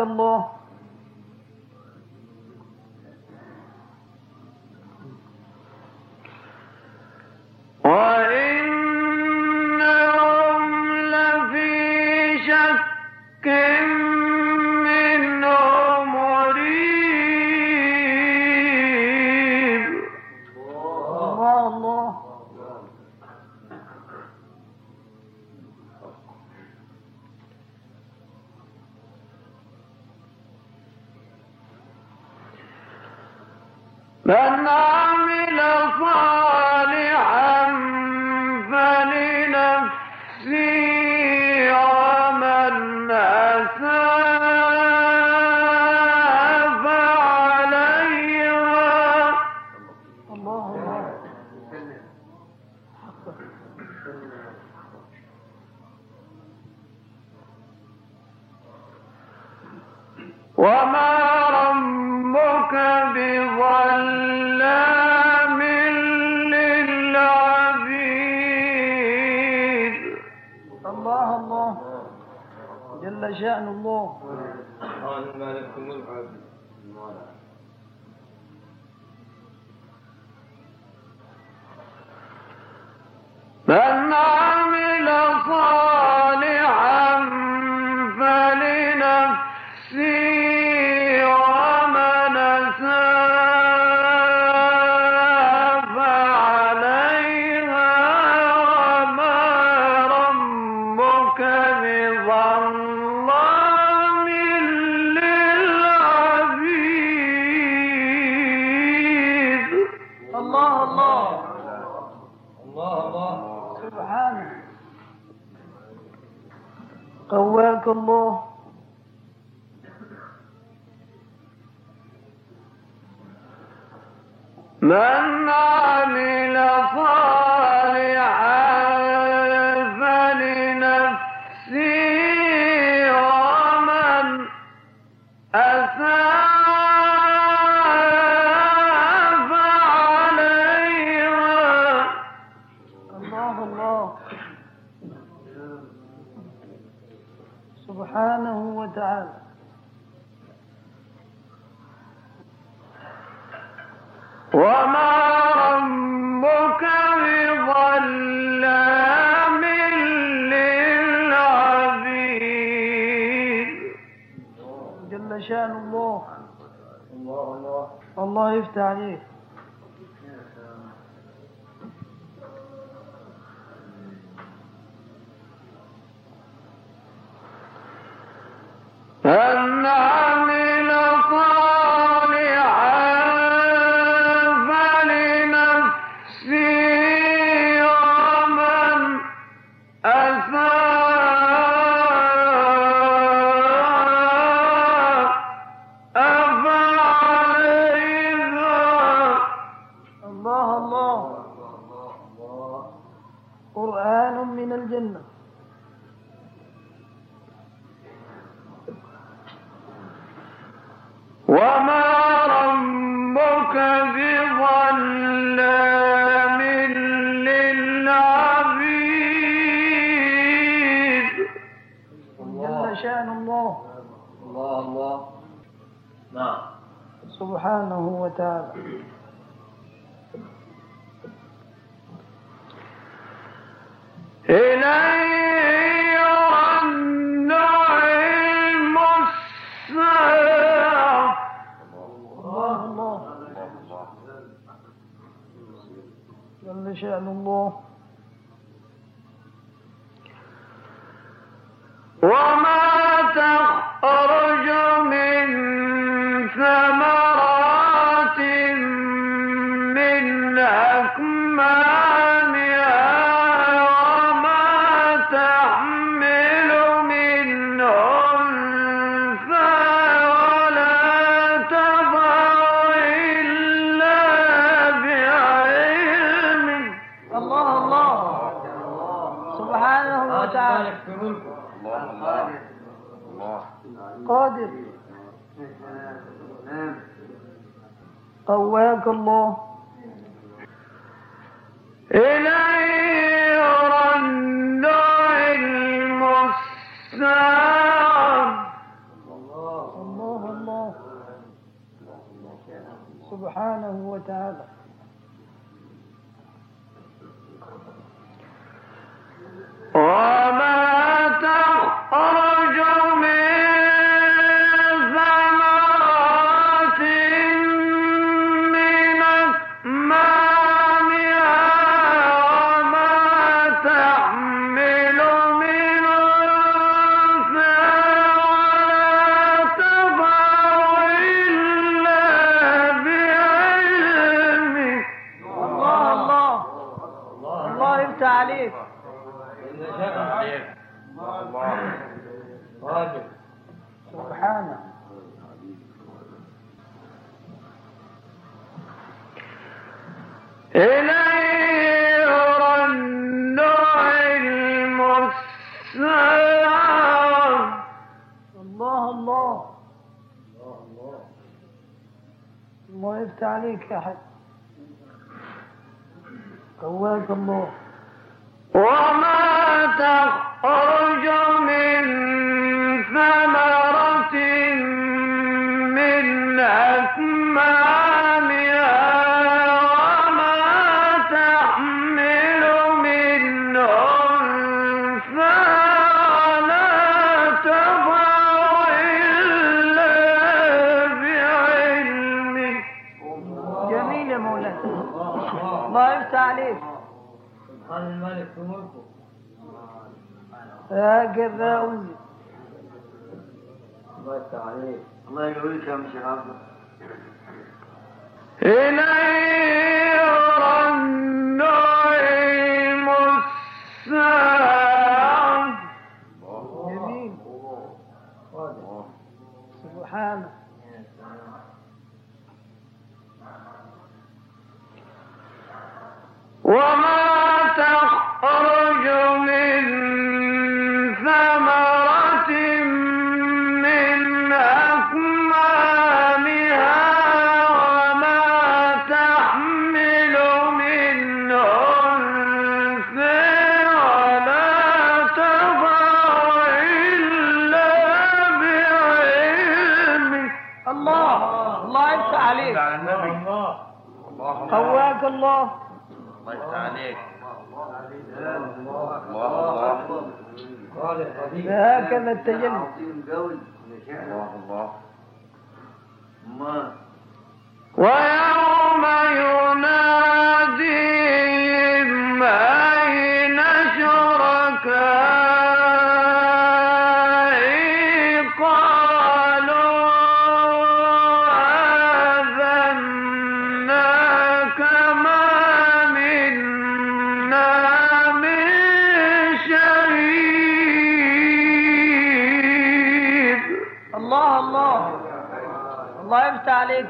الله.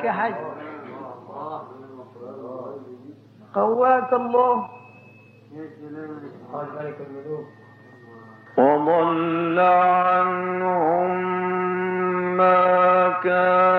يا حاج قواك الله. وضل عنهم ما كانوا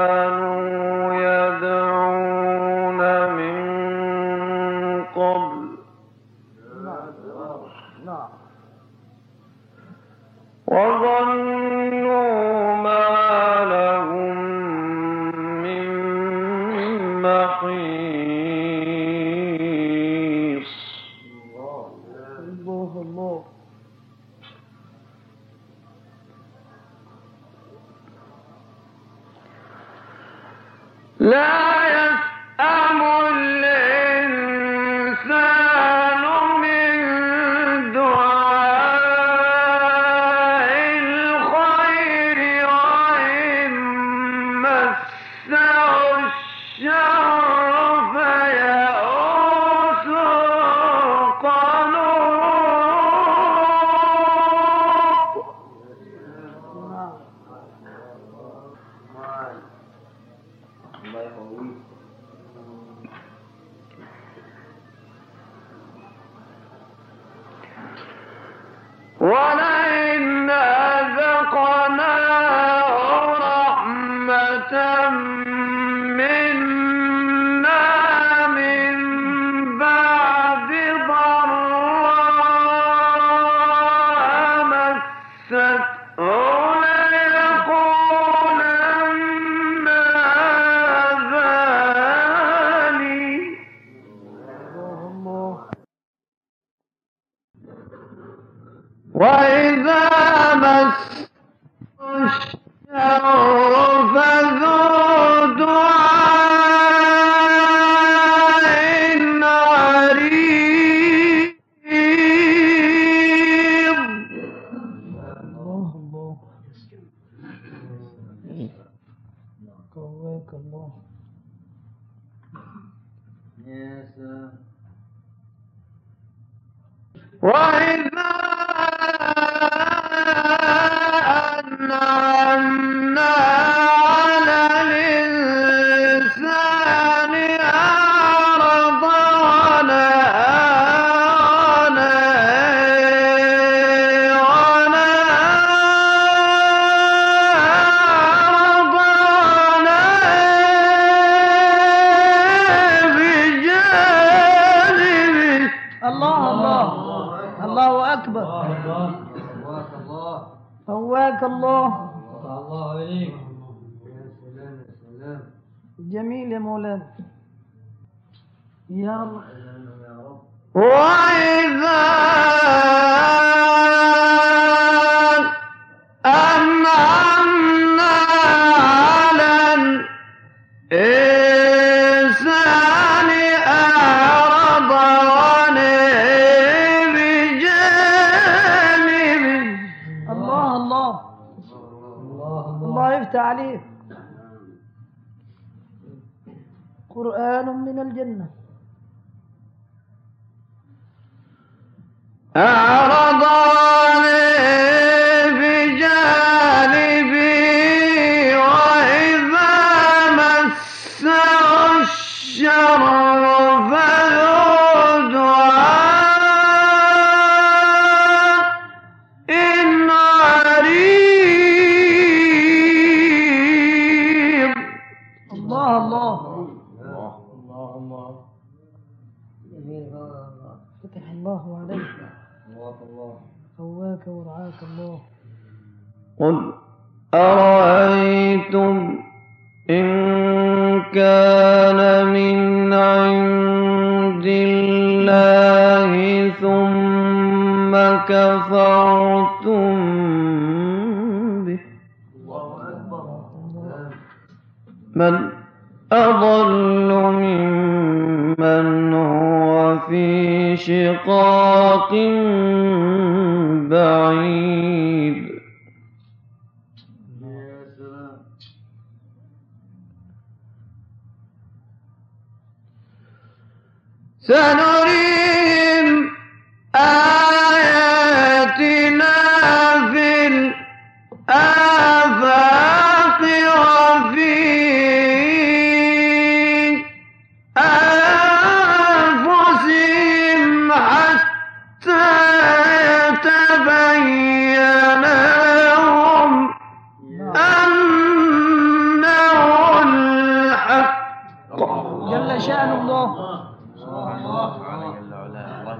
شأن الله.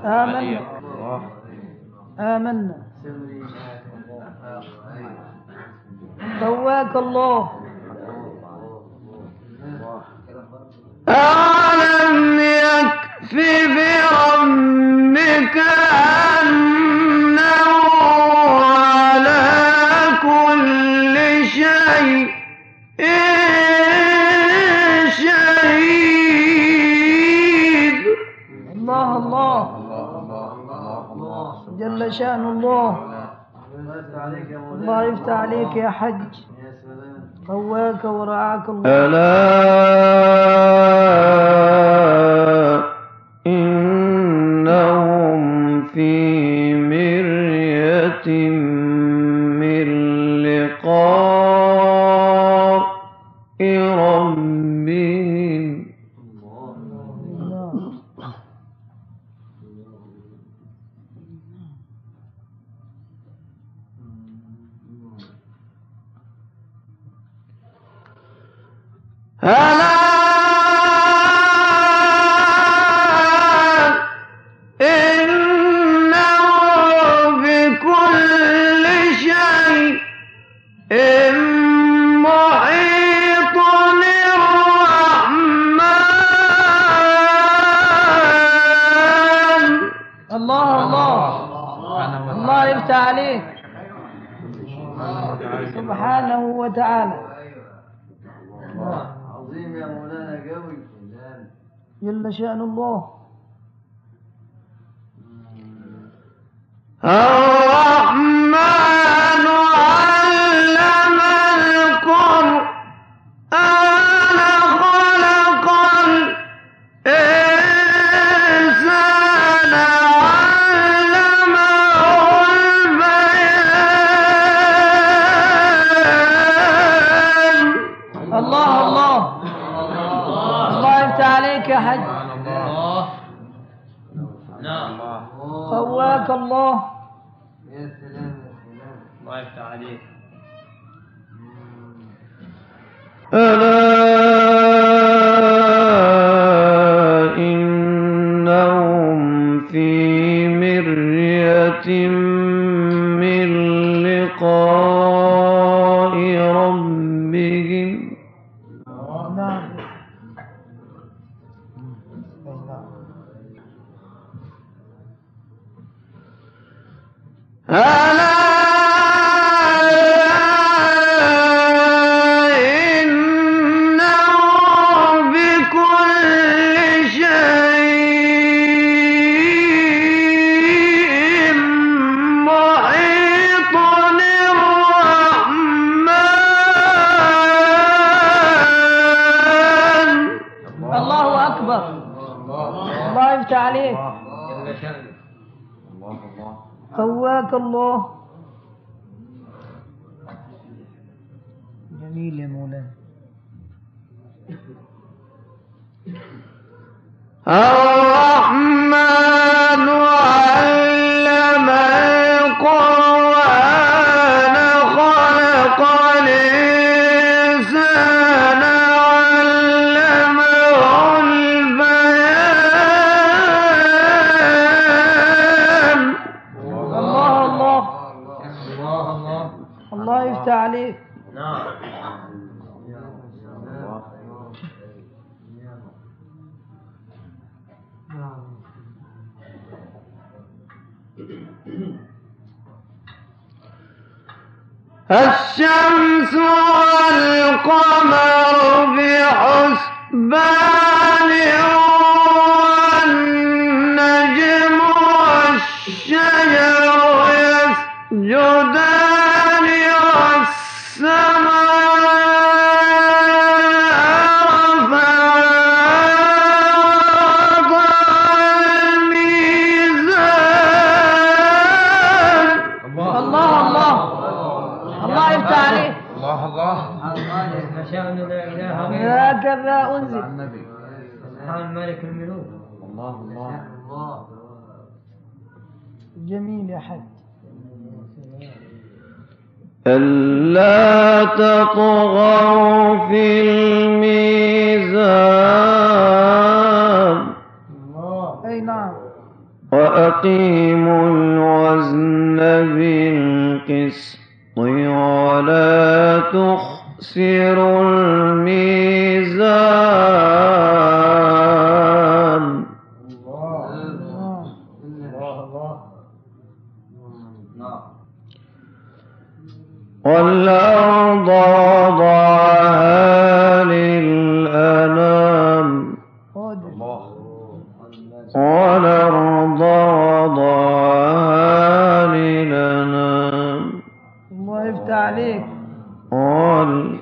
آمنا آمنا. قواك الله. ألم يكفي بربك الله يفتح عليك يا حج. قواك ورعاك الله. ألا 嗯，那啊。قال رضا وضعها لنا. الله يفتح عليك. قال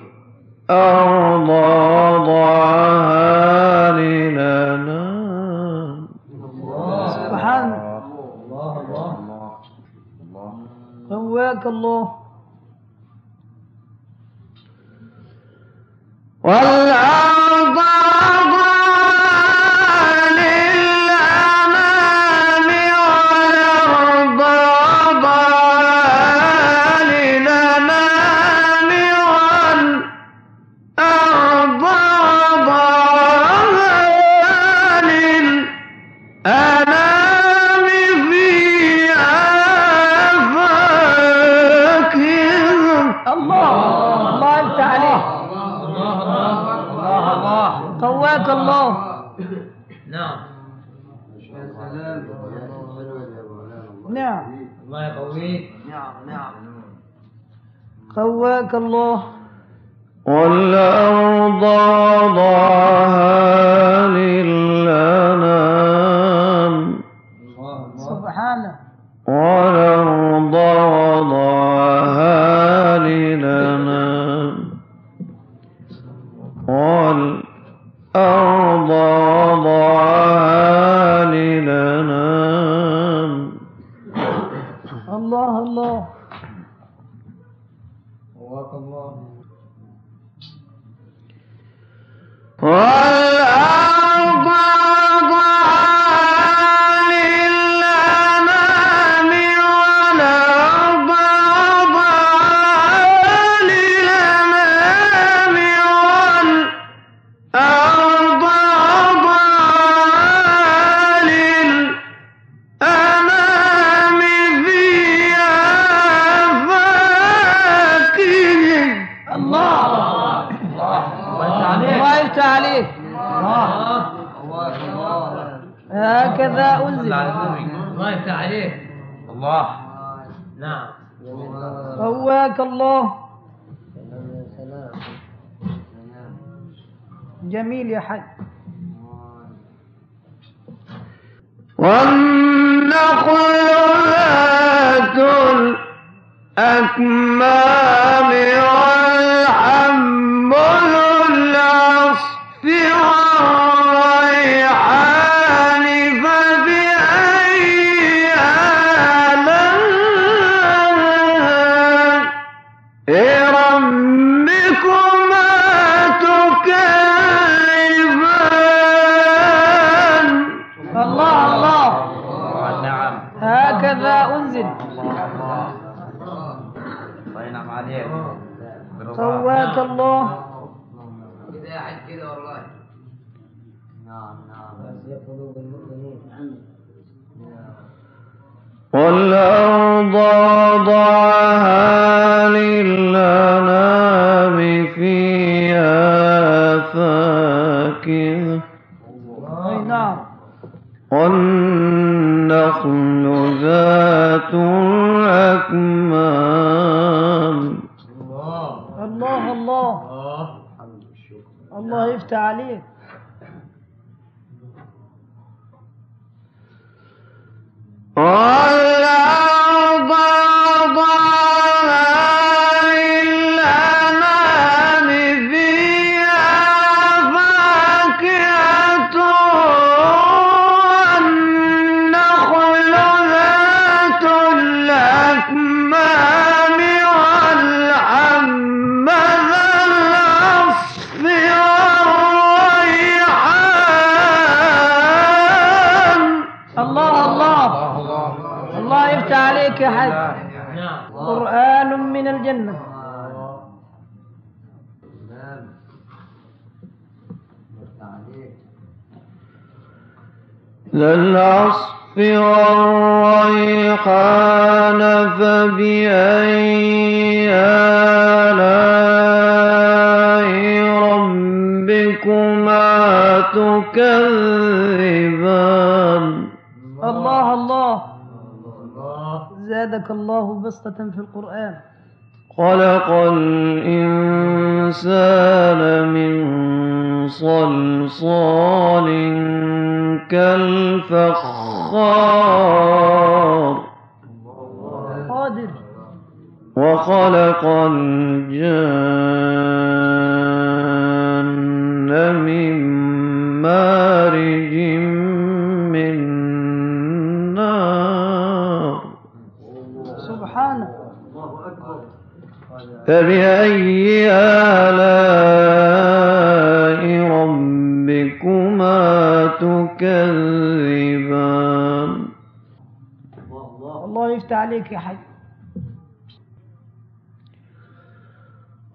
والأرض وضعها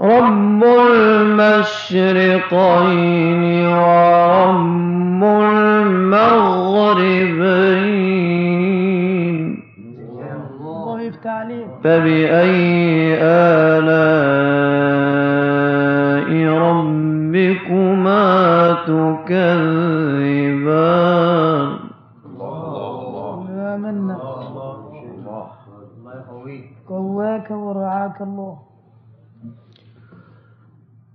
رب المشرقين ورب المغربين فبأي آلاء ربكما تكذبون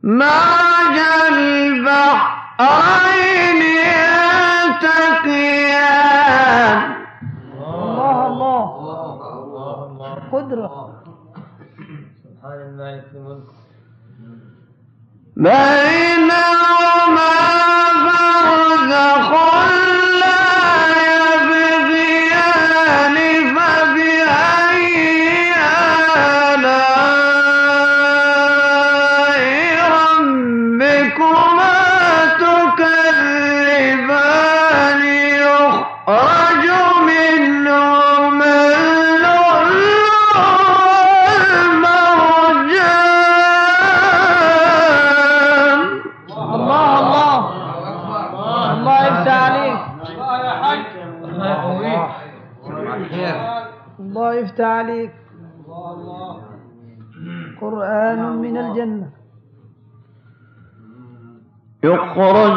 مرج البحرين قدرة. سبحان الملك. الملك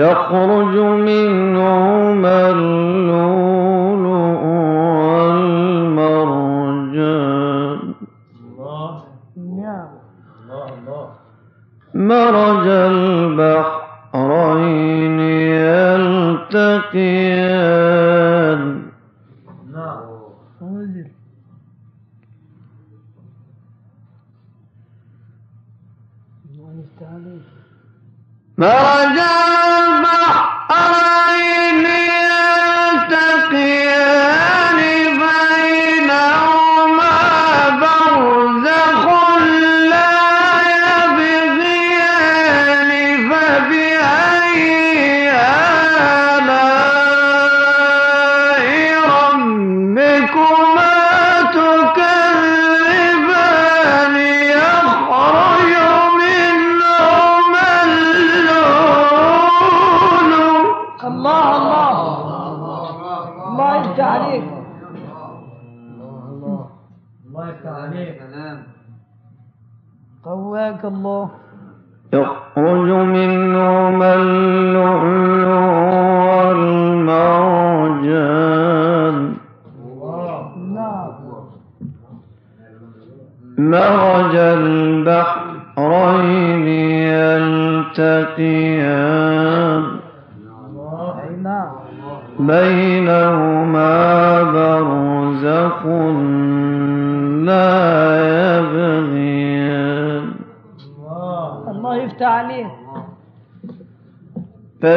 يخرج منهما اللؤلؤ والمرجان. مرج البحرين يلتقيان. Naranj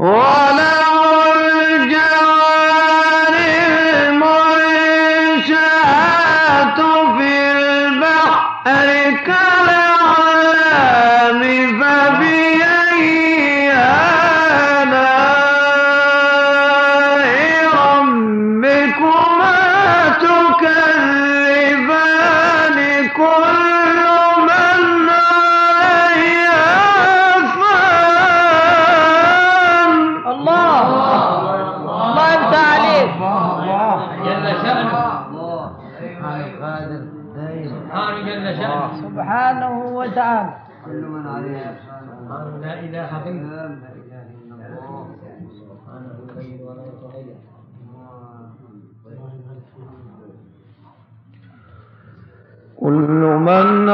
ولا كل من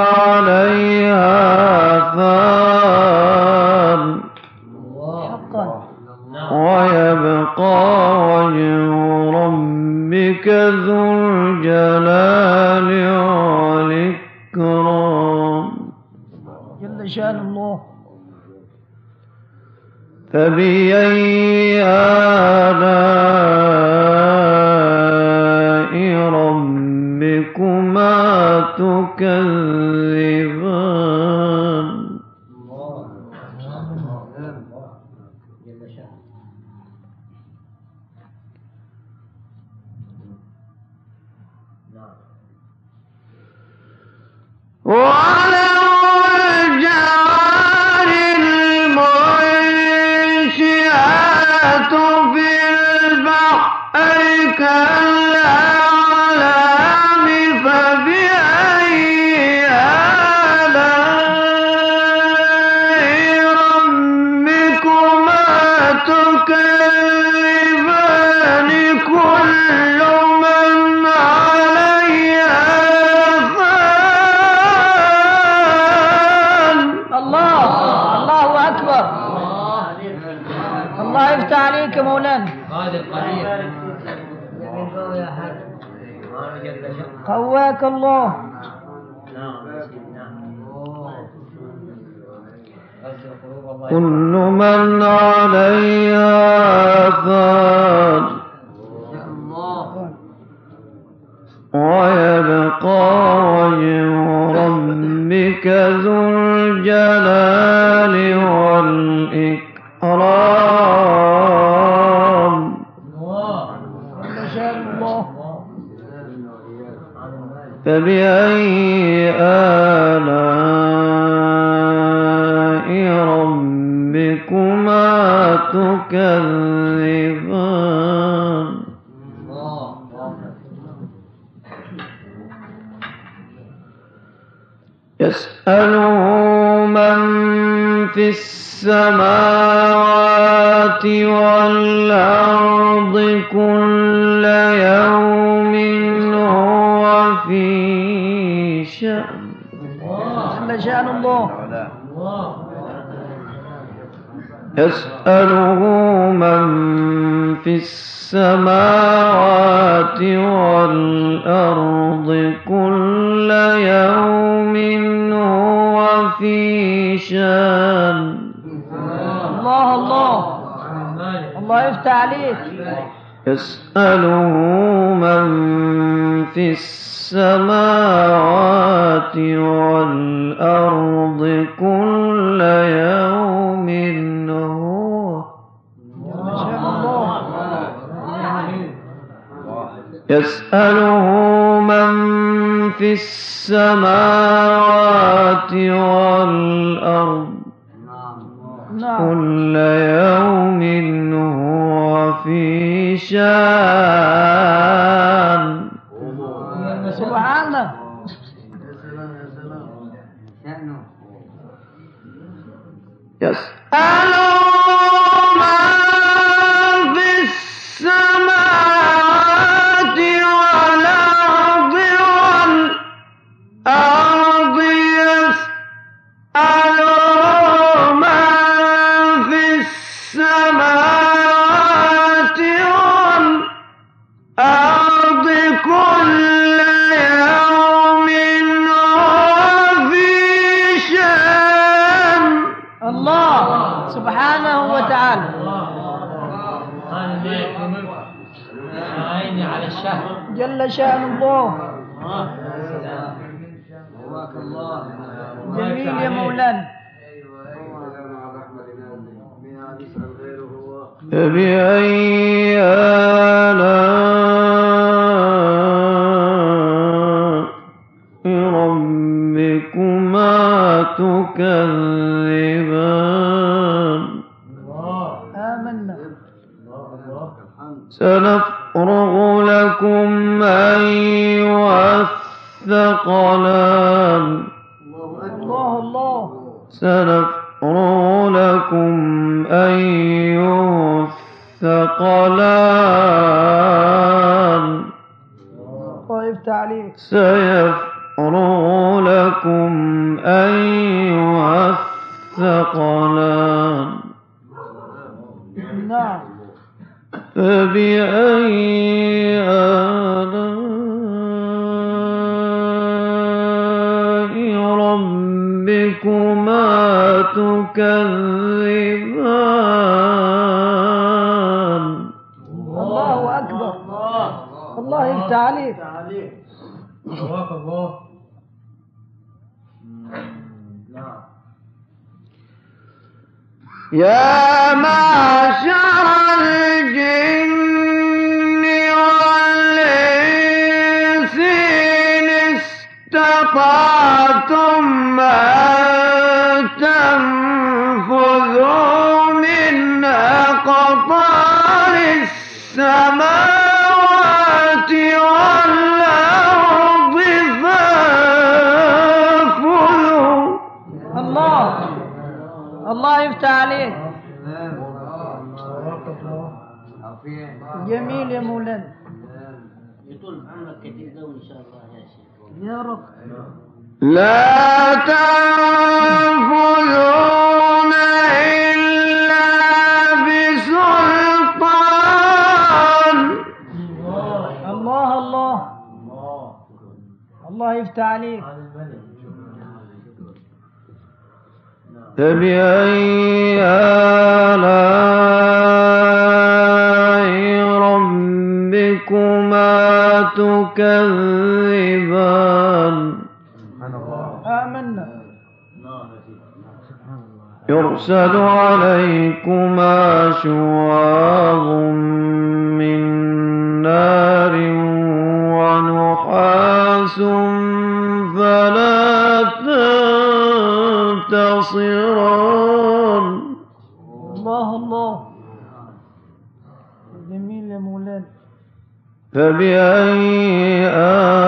كل من عليها فان يسأله من في السماوات والأرض كل يوم هو في شأن. الله الله. الله يفتح عليك. يسأله من في السماوات والأرض يسأله من في السماوات والأرض كل يوم هو في شان. سبحان الله. يسأله فبأي يرسل عليكما شواظ من نار ونحاس فلا تنتصران الله الله. جميل يا مولانا. فبأي آه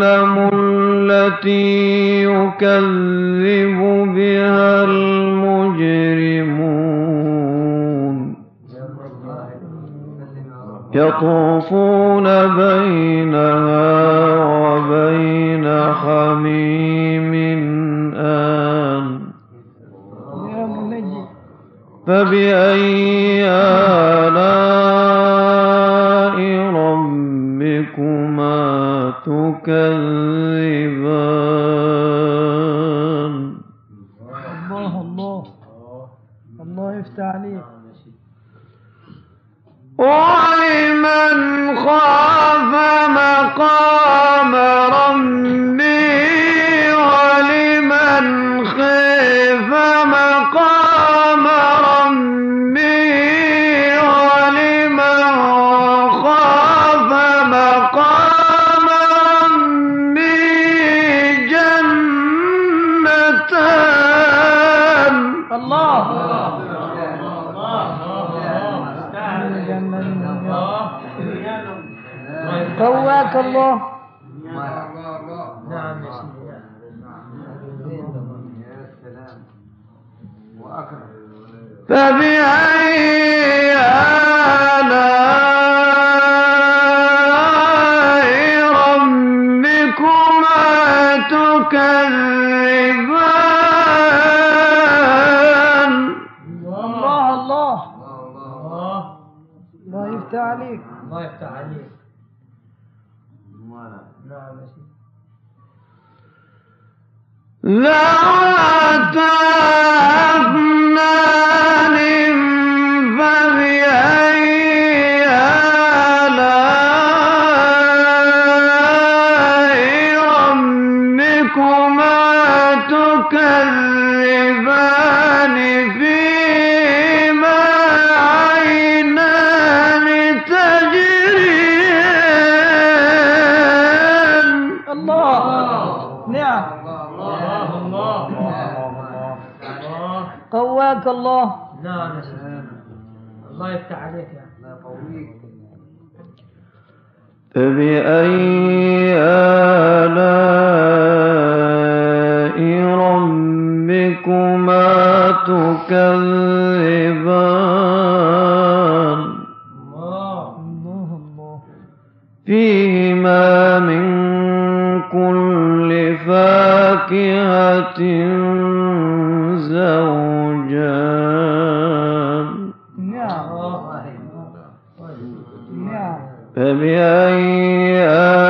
جهنم التي يكذب بها المجرمون. يطوفون بينها وبين حميم آن. فبأي آلام كذا فاكهة زوجان. فبأي آلاء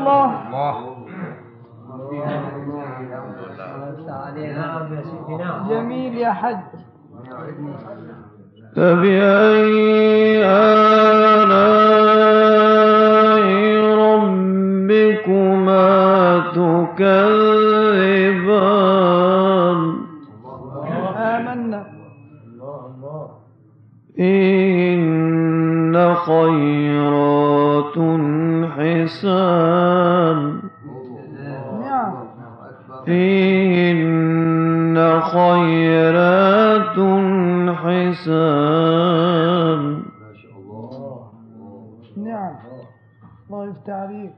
الله. جميل يا حج فبأي آلاء ربكما تكذبان؟ آمنا. فيهن خير الإحسان فيهن خيرات حسان. ما شاء الله نعم. الله يفتح عليك.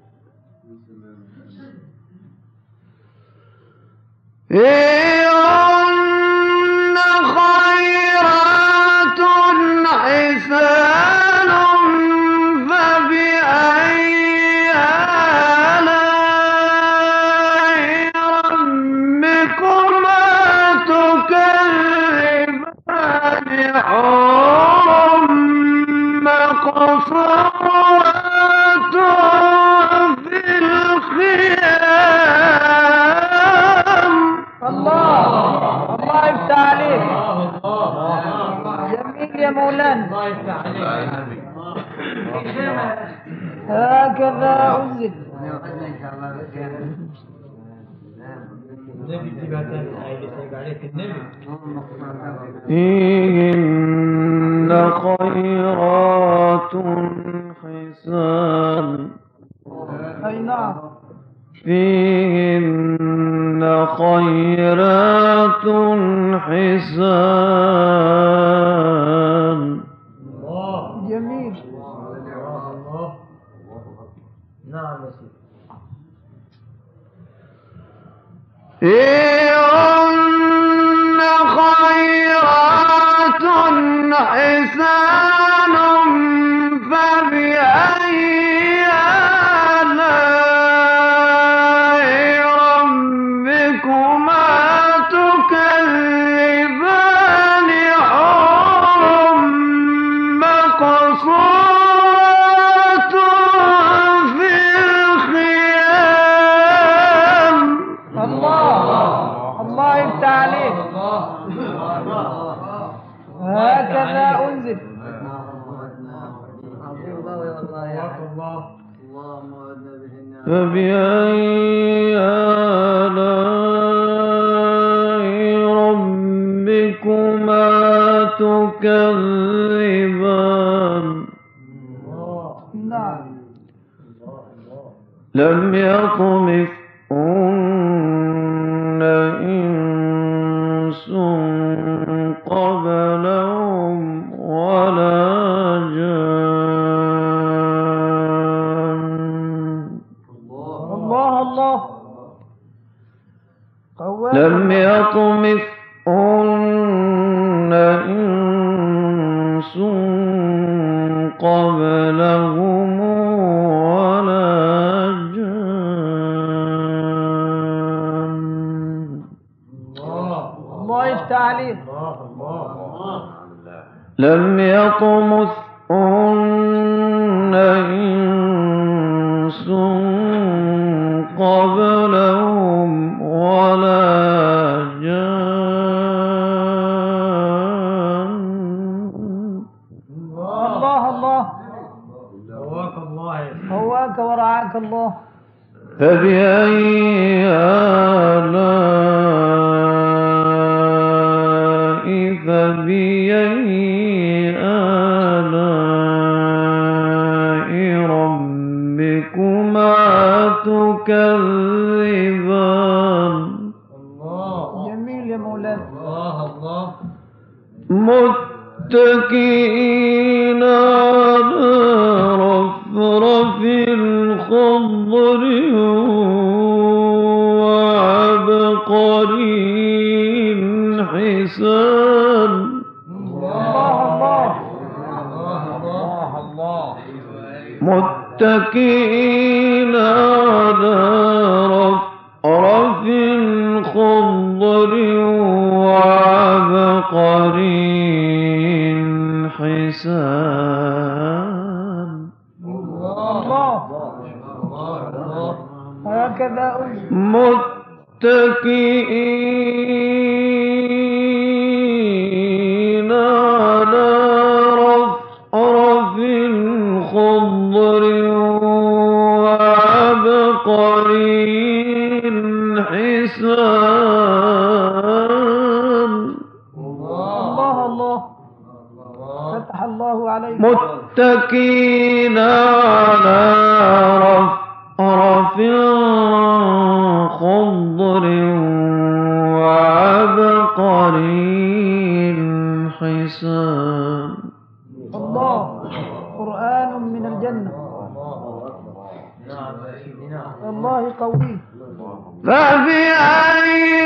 هكذا أنزل. إيه. إيه. يكذبان نعم. لم يطمث الله. قرآن الله قوي. فبأي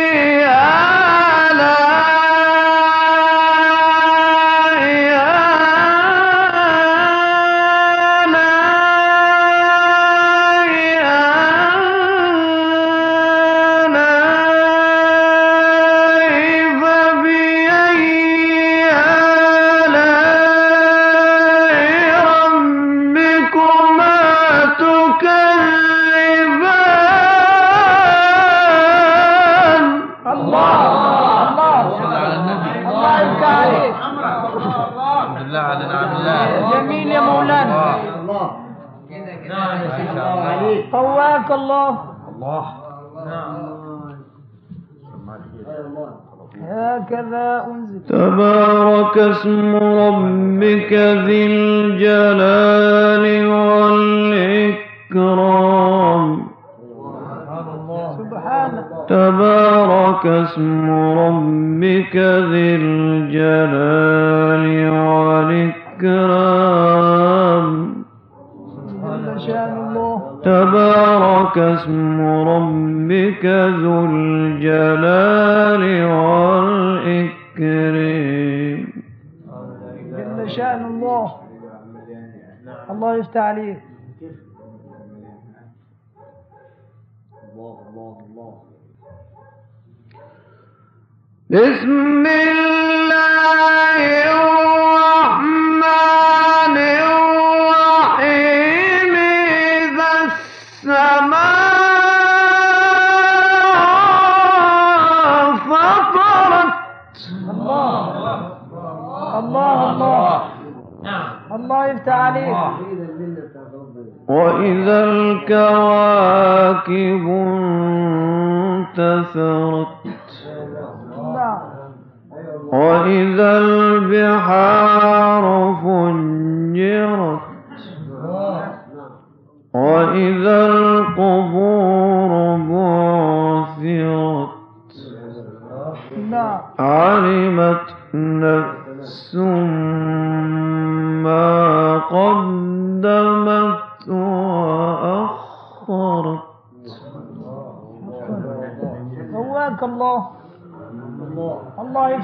قسم عليه الله الله الله. بسم الله الرحمن الرحيم. إذا السماء فطرت. الله الله الله. الله, الله. نعم. يفتح عليك وإذا الكواكب انتثرت نعم. وإذا البحار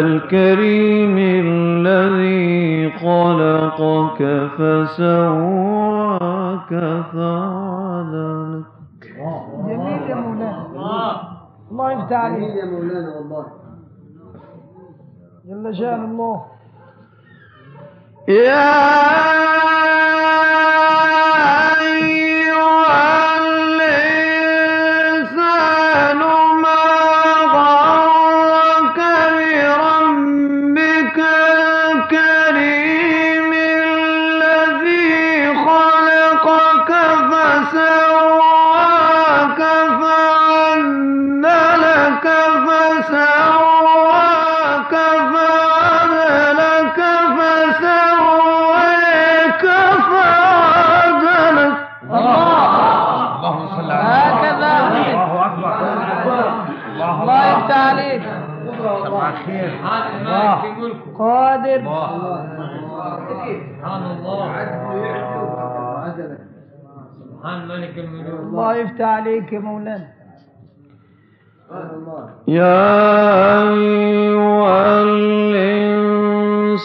الكريم الذي خلقك فسواك فعدلك جميل يا مولانا. الله يفتح عليك. جميل يا مولانا والله. جل شأن الله. يا عليك يا مولانا. يا أيها الإنسان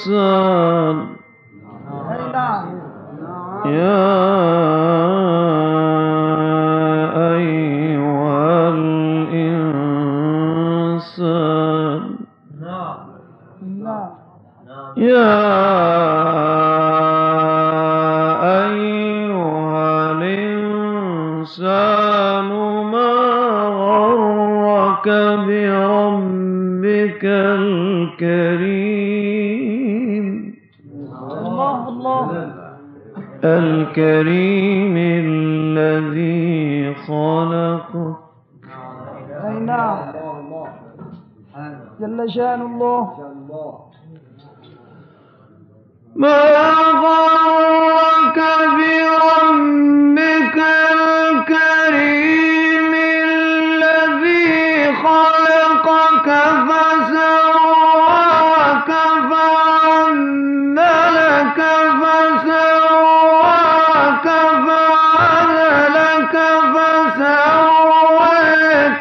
نعم. يا الكريم الذي خلق. أي نعم. جل شأن الله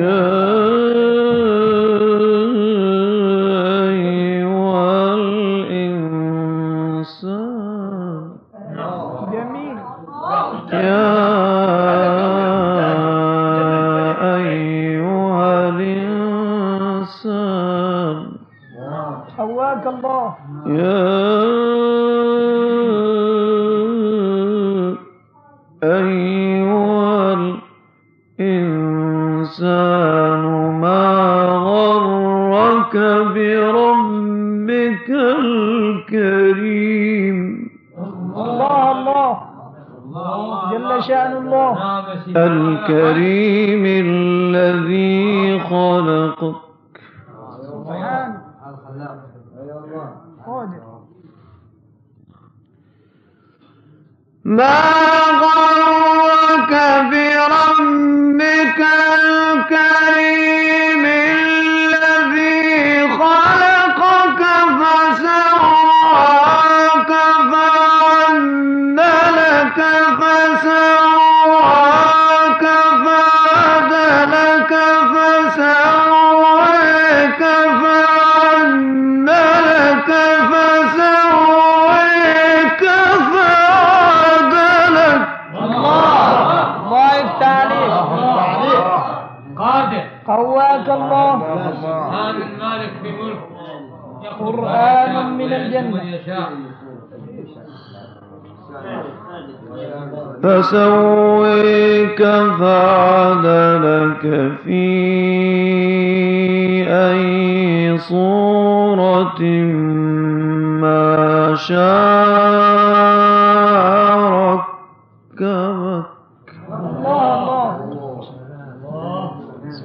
يا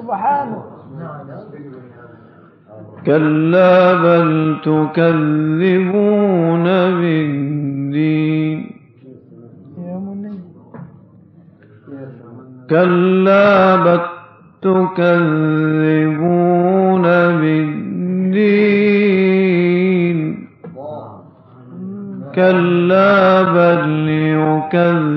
سبحانه. كلا بل تكذبون بالدين. كلا بل تكذبون بالدين. كلا بل يكذبون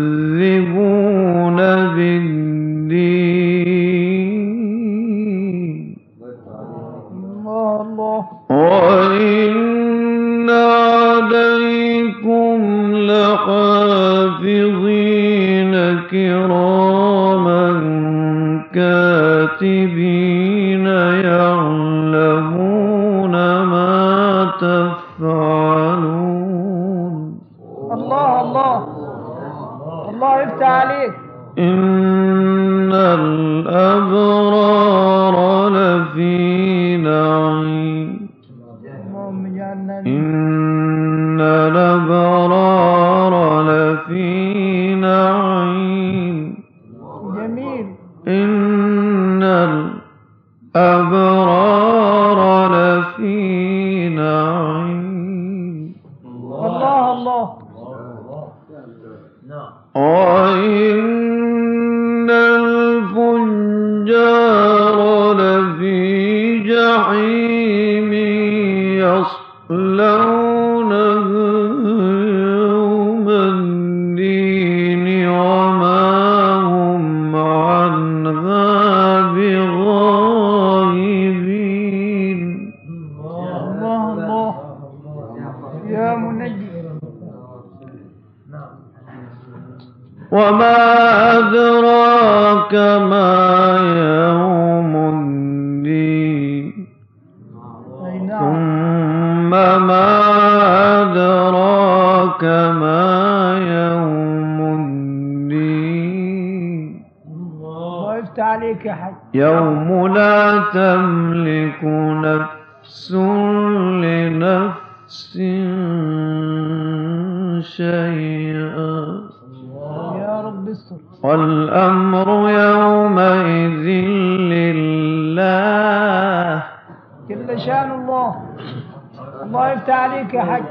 عليك حج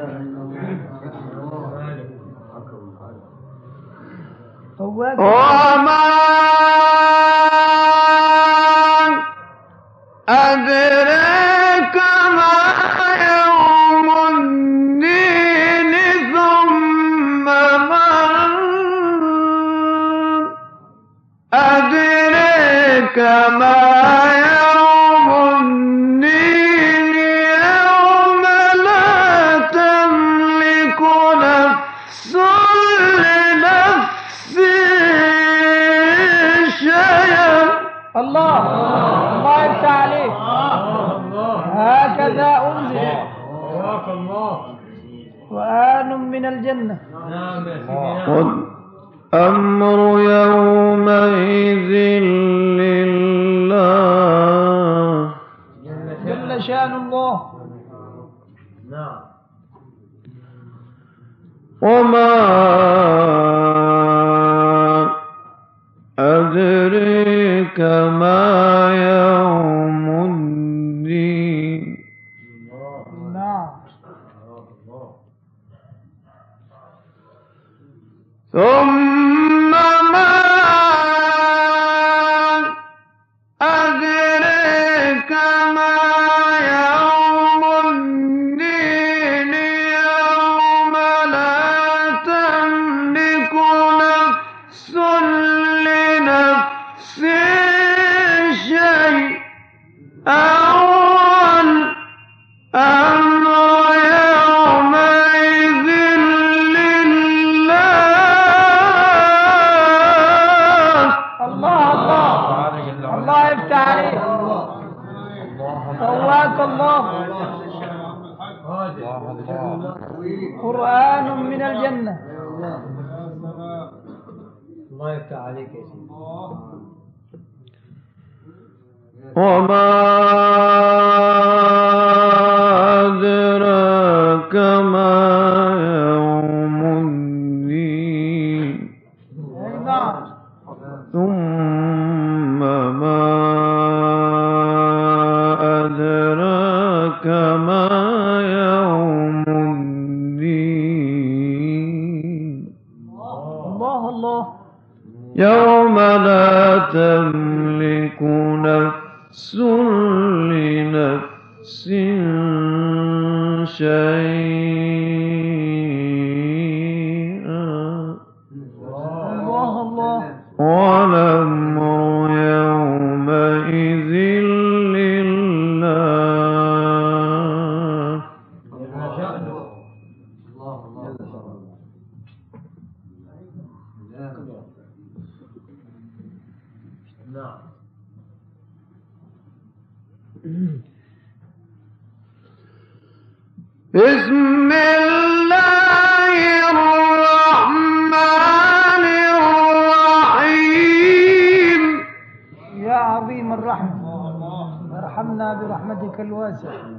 وما أدراك ما يوم الدين ثم ما أدراك ما الجنه نعم Exactly.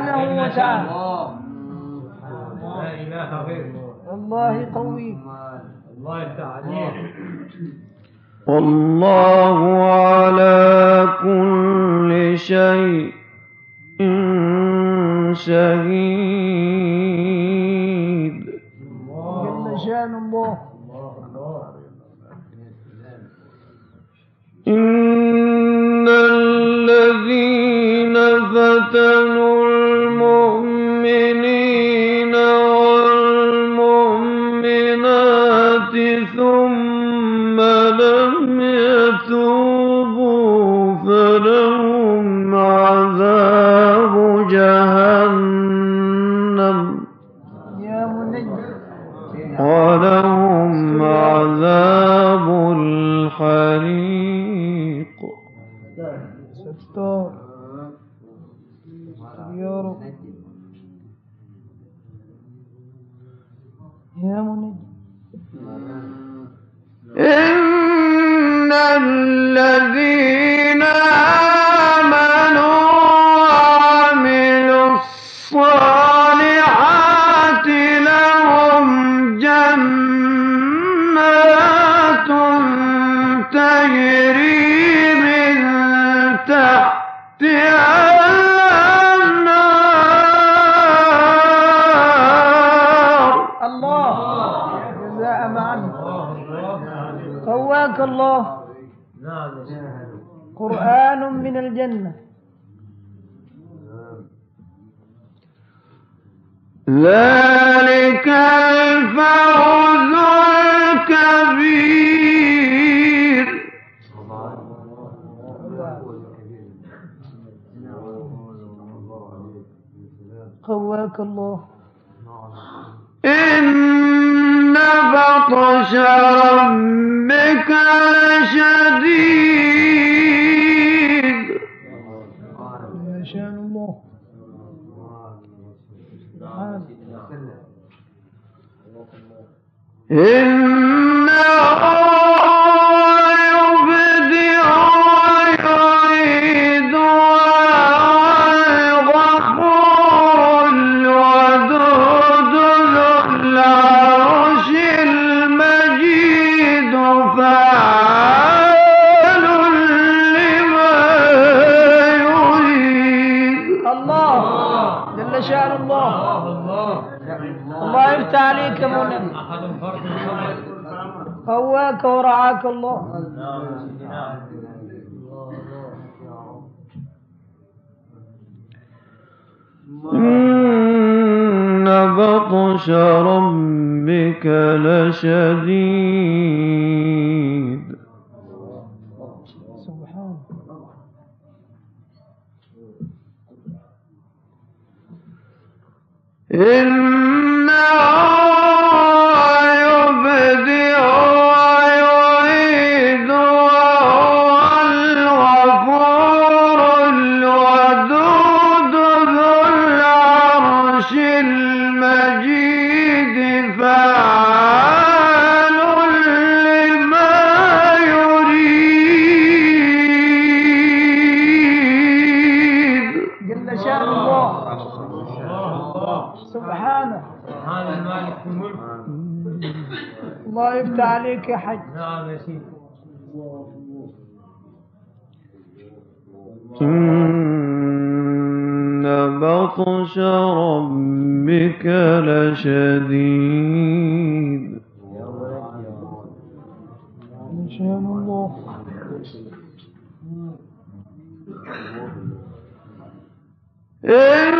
سبحانه وتعالى. الله. قوي. الله والله على كل شيء شهيد. الله يفتح عليك يا منى ورعاك الله. إن بطش ربك لشديد. إن احد نعم يا سيدي. إن بطش ربك لشديد. إن شاء الله إن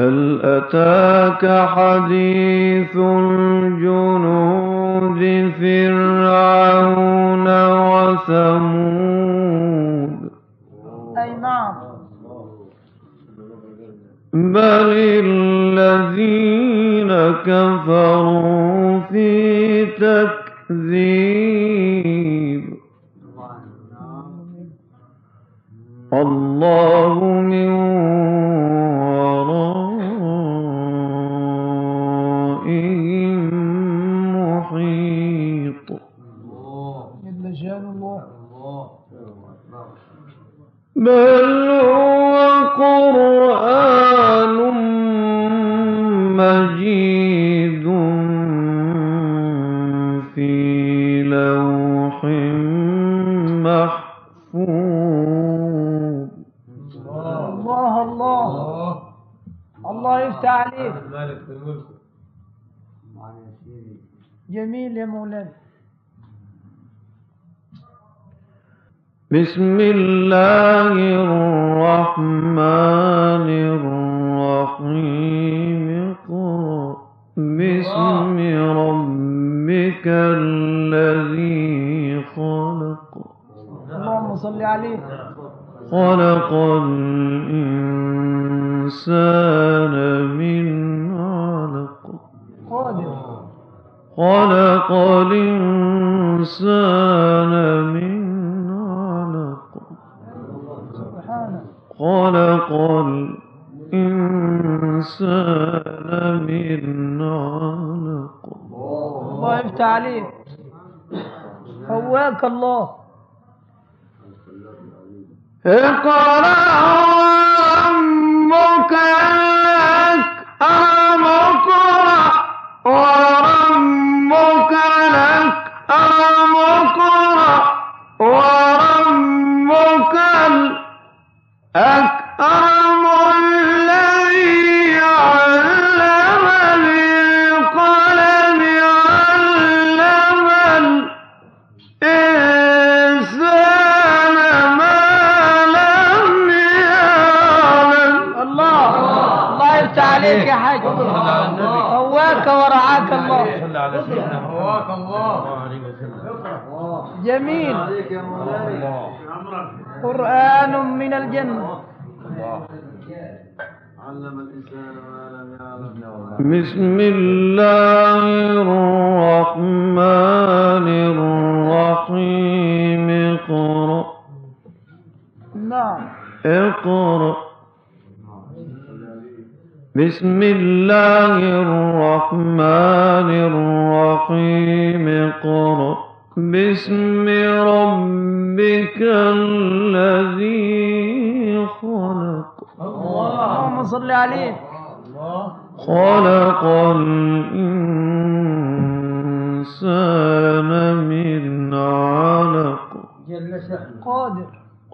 هل أتاك حديث الجنود فرعون وثمود؟ نعم. بل الذين كفروا بل هو بسم الله الرحمن الرحيم. اقرأ باسم ربك الذي خلق. اللهم صل عليه. خلق الإنسان من علق. خلق الإنسان من خلق الإنسان من علق. الله يفتح عليك الله. اقرأ وربك الأكرم جميل. الله قرآن من الجنة الله علم الإنسان ما لم يعلم بسم الله الرحمن الرحيم. اقرأ. نعم. اقرأ. بسم الله الرحمن الرحيم. اقرأ. باسم ربك الذي خلق اللهم صل عليه. خلق الإنسان من علق. جل شأنه. قادر.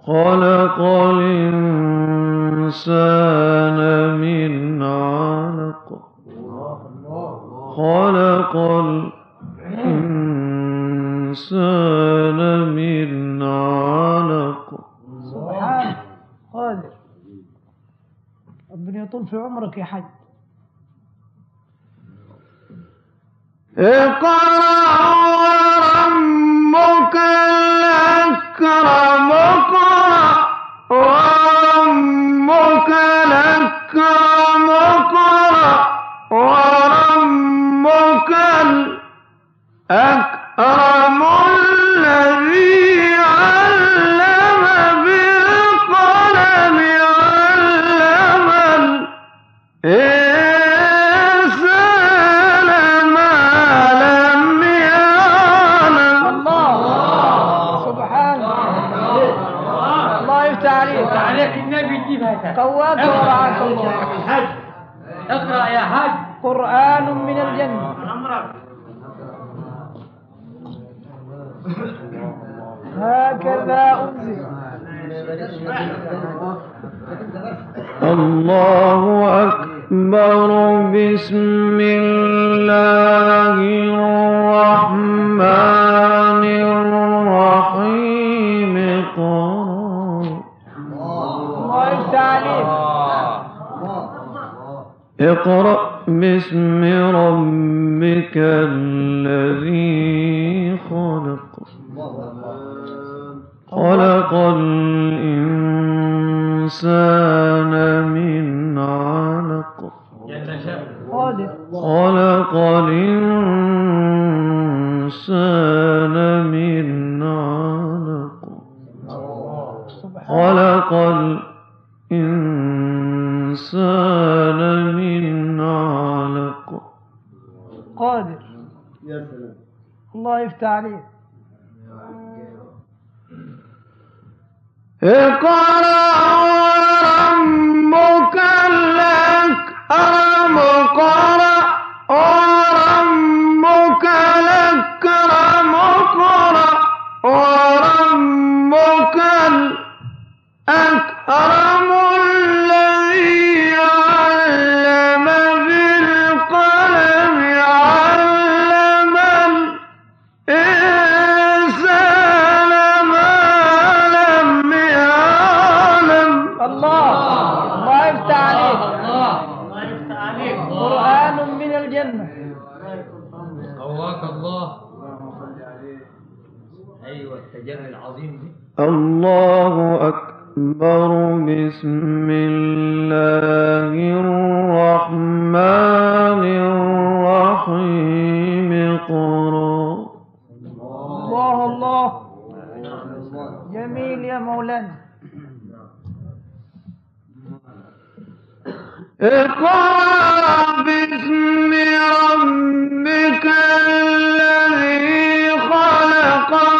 خلق الإنسان من علق. خلق que اقرأ قرآن من الجنة. قواك الله. أيوه التجلي العظيم دي. الله أكبر بسم الله الرحمن الرحيم. قرأ الله الله. جميل يا مولانا. اقرأ باسم ربك الذي خلق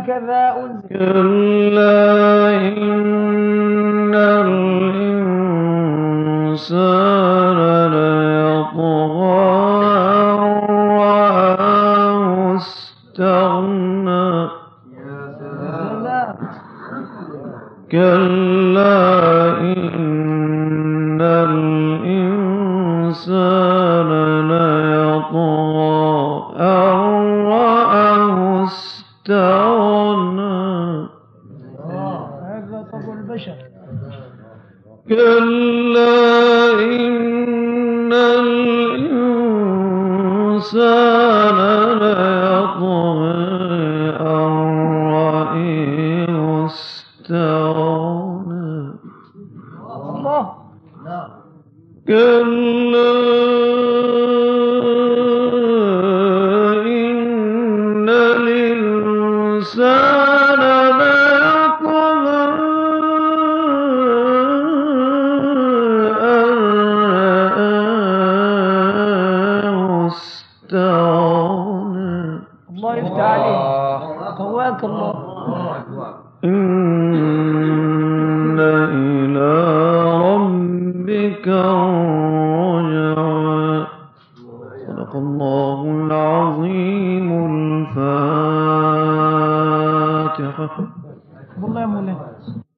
هكذا أنزل. كلا إن الإنسان ليطغى رآه استغنى يا سلام.